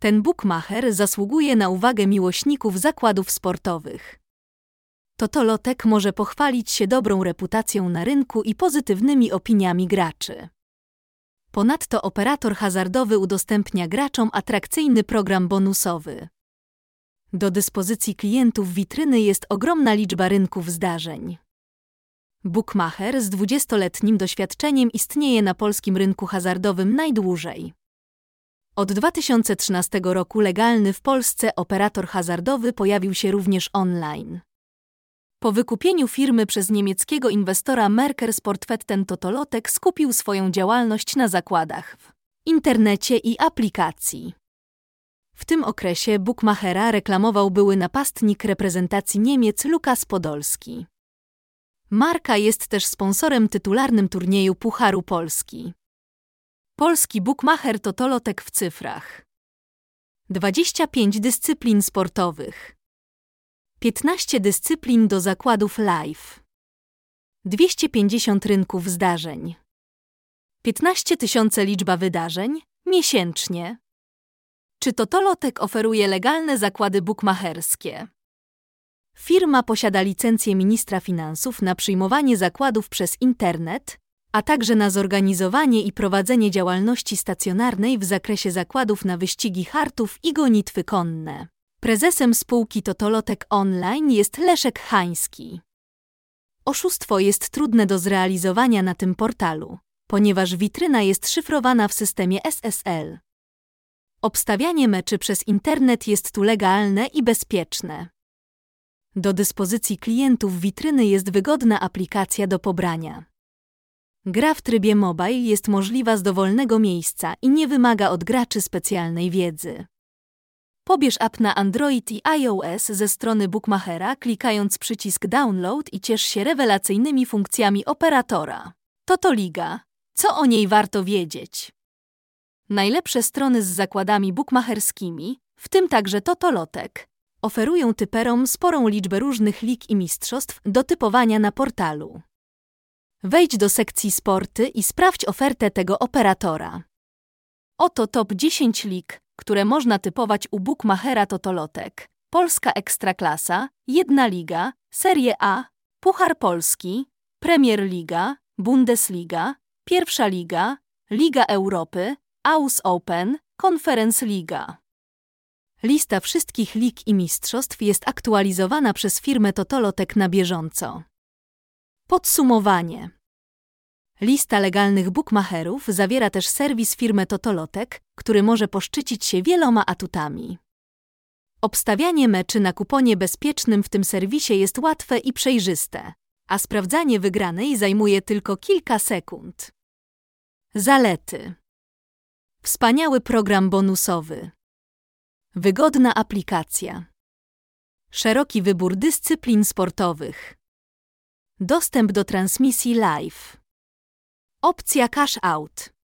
Ten bookmacher zasługuje na uwagę miłośników zakładów sportowych. Totolotek może pochwalić się dobrą reputacją na rynku i pozytywnymi opiniami graczy. Ponadto operator hazardowy udostępnia graczom atrakcyjny program bonusowy. Do dyspozycji klientów witryny jest ogromna liczba rynków zdarzeń. Bookmacher z 20-letnim doświadczeniem istnieje na polskim rynku hazardowym najdłużej. Od 2013 roku legalny w Polsce operator hazardowy pojawił się również online. Po wykupieniu firmy przez niemieckiego inwestora Merker Sportwetten Totolotek skupił swoją działalność na zakładach w internecie i aplikacji. W tym okresie Bookmachera reklamował były napastnik reprezentacji Niemiec Lukas Podolski. Marka jest też sponsorem tytularnym turnieju Pucharu Polski. Polski Bookmacher Totolotek w cyfrach. 25 dyscyplin sportowych. 15 dyscyplin do zakładów live. 250 rynków zdarzeń. 15 tysiące liczba wydarzeń miesięcznie. Czy Totolotek oferuje legalne zakłady bukmacherskie? Firma posiada licencję ministra finansów na przyjmowanie zakładów przez internet, a także na zorganizowanie i prowadzenie działalności stacjonarnej w zakresie zakładów na wyścigi hartów i gonitwy konne. Prezesem spółki Totolotek Online jest Leszek Hański. Oszustwo jest trudne do zrealizowania na tym portalu, ponieważ witryna jest szyfrowana w systemie SSL. Obstawianie meczy przez internet jest tu legalne i bezpieczne. Do dyspozycji klientów witryny jest wygodna aplikacja do pobrania. Gra w trybie mobile jest możliwa z dowolnego miejsca i nie wymaga od graczy specjalnej wiedzy. Pobierz app na Android i iOS ze strony Bookmachera, klikając przycisk Download i ciesz się rewelacyjnymi funkcjami operatora. Toto Liga. Co o niej warto wiedzieć? Najlepsze strony z zakładami bookmacherskimi, w tym także Totolotek, oferują typerom sporą liczbę różnych lig i mistrzostw do typowania na portalu. Wejdź do sekcji sporty i sprawdź ofertę tego operatora. Oto top 10 lig, które można typować u Bookmachera Totolotek. Polska Ekstraklasa, Jedna Liga, Serie A, Puchar Polski, Premier Liga, Bundesliga, Pierwsza Liga, Liga Europy, Aus Open, Conference Liga. Lista wszystkich lig i mistrzostw jest aktualizowana przez firmę Totolotek na bieżąco. Podsumowanie. Lista legalnych bookmacherów zawiera też serwis firmy Totolotek, który może poszczycić się wieloma atutami. Obstawianie meczy na kuponie bezpiecznym w tym serwisie jest łatwe i przejrzyste, a sprawdzanie wygranej zajmuje tylko kilka sekund. Zalety. Wspaniały program bonusowy. Wygodna aplikacja. Szeroki wybór dyscyplin sportowych. Dostęp do transmisji live. Opcja cash out.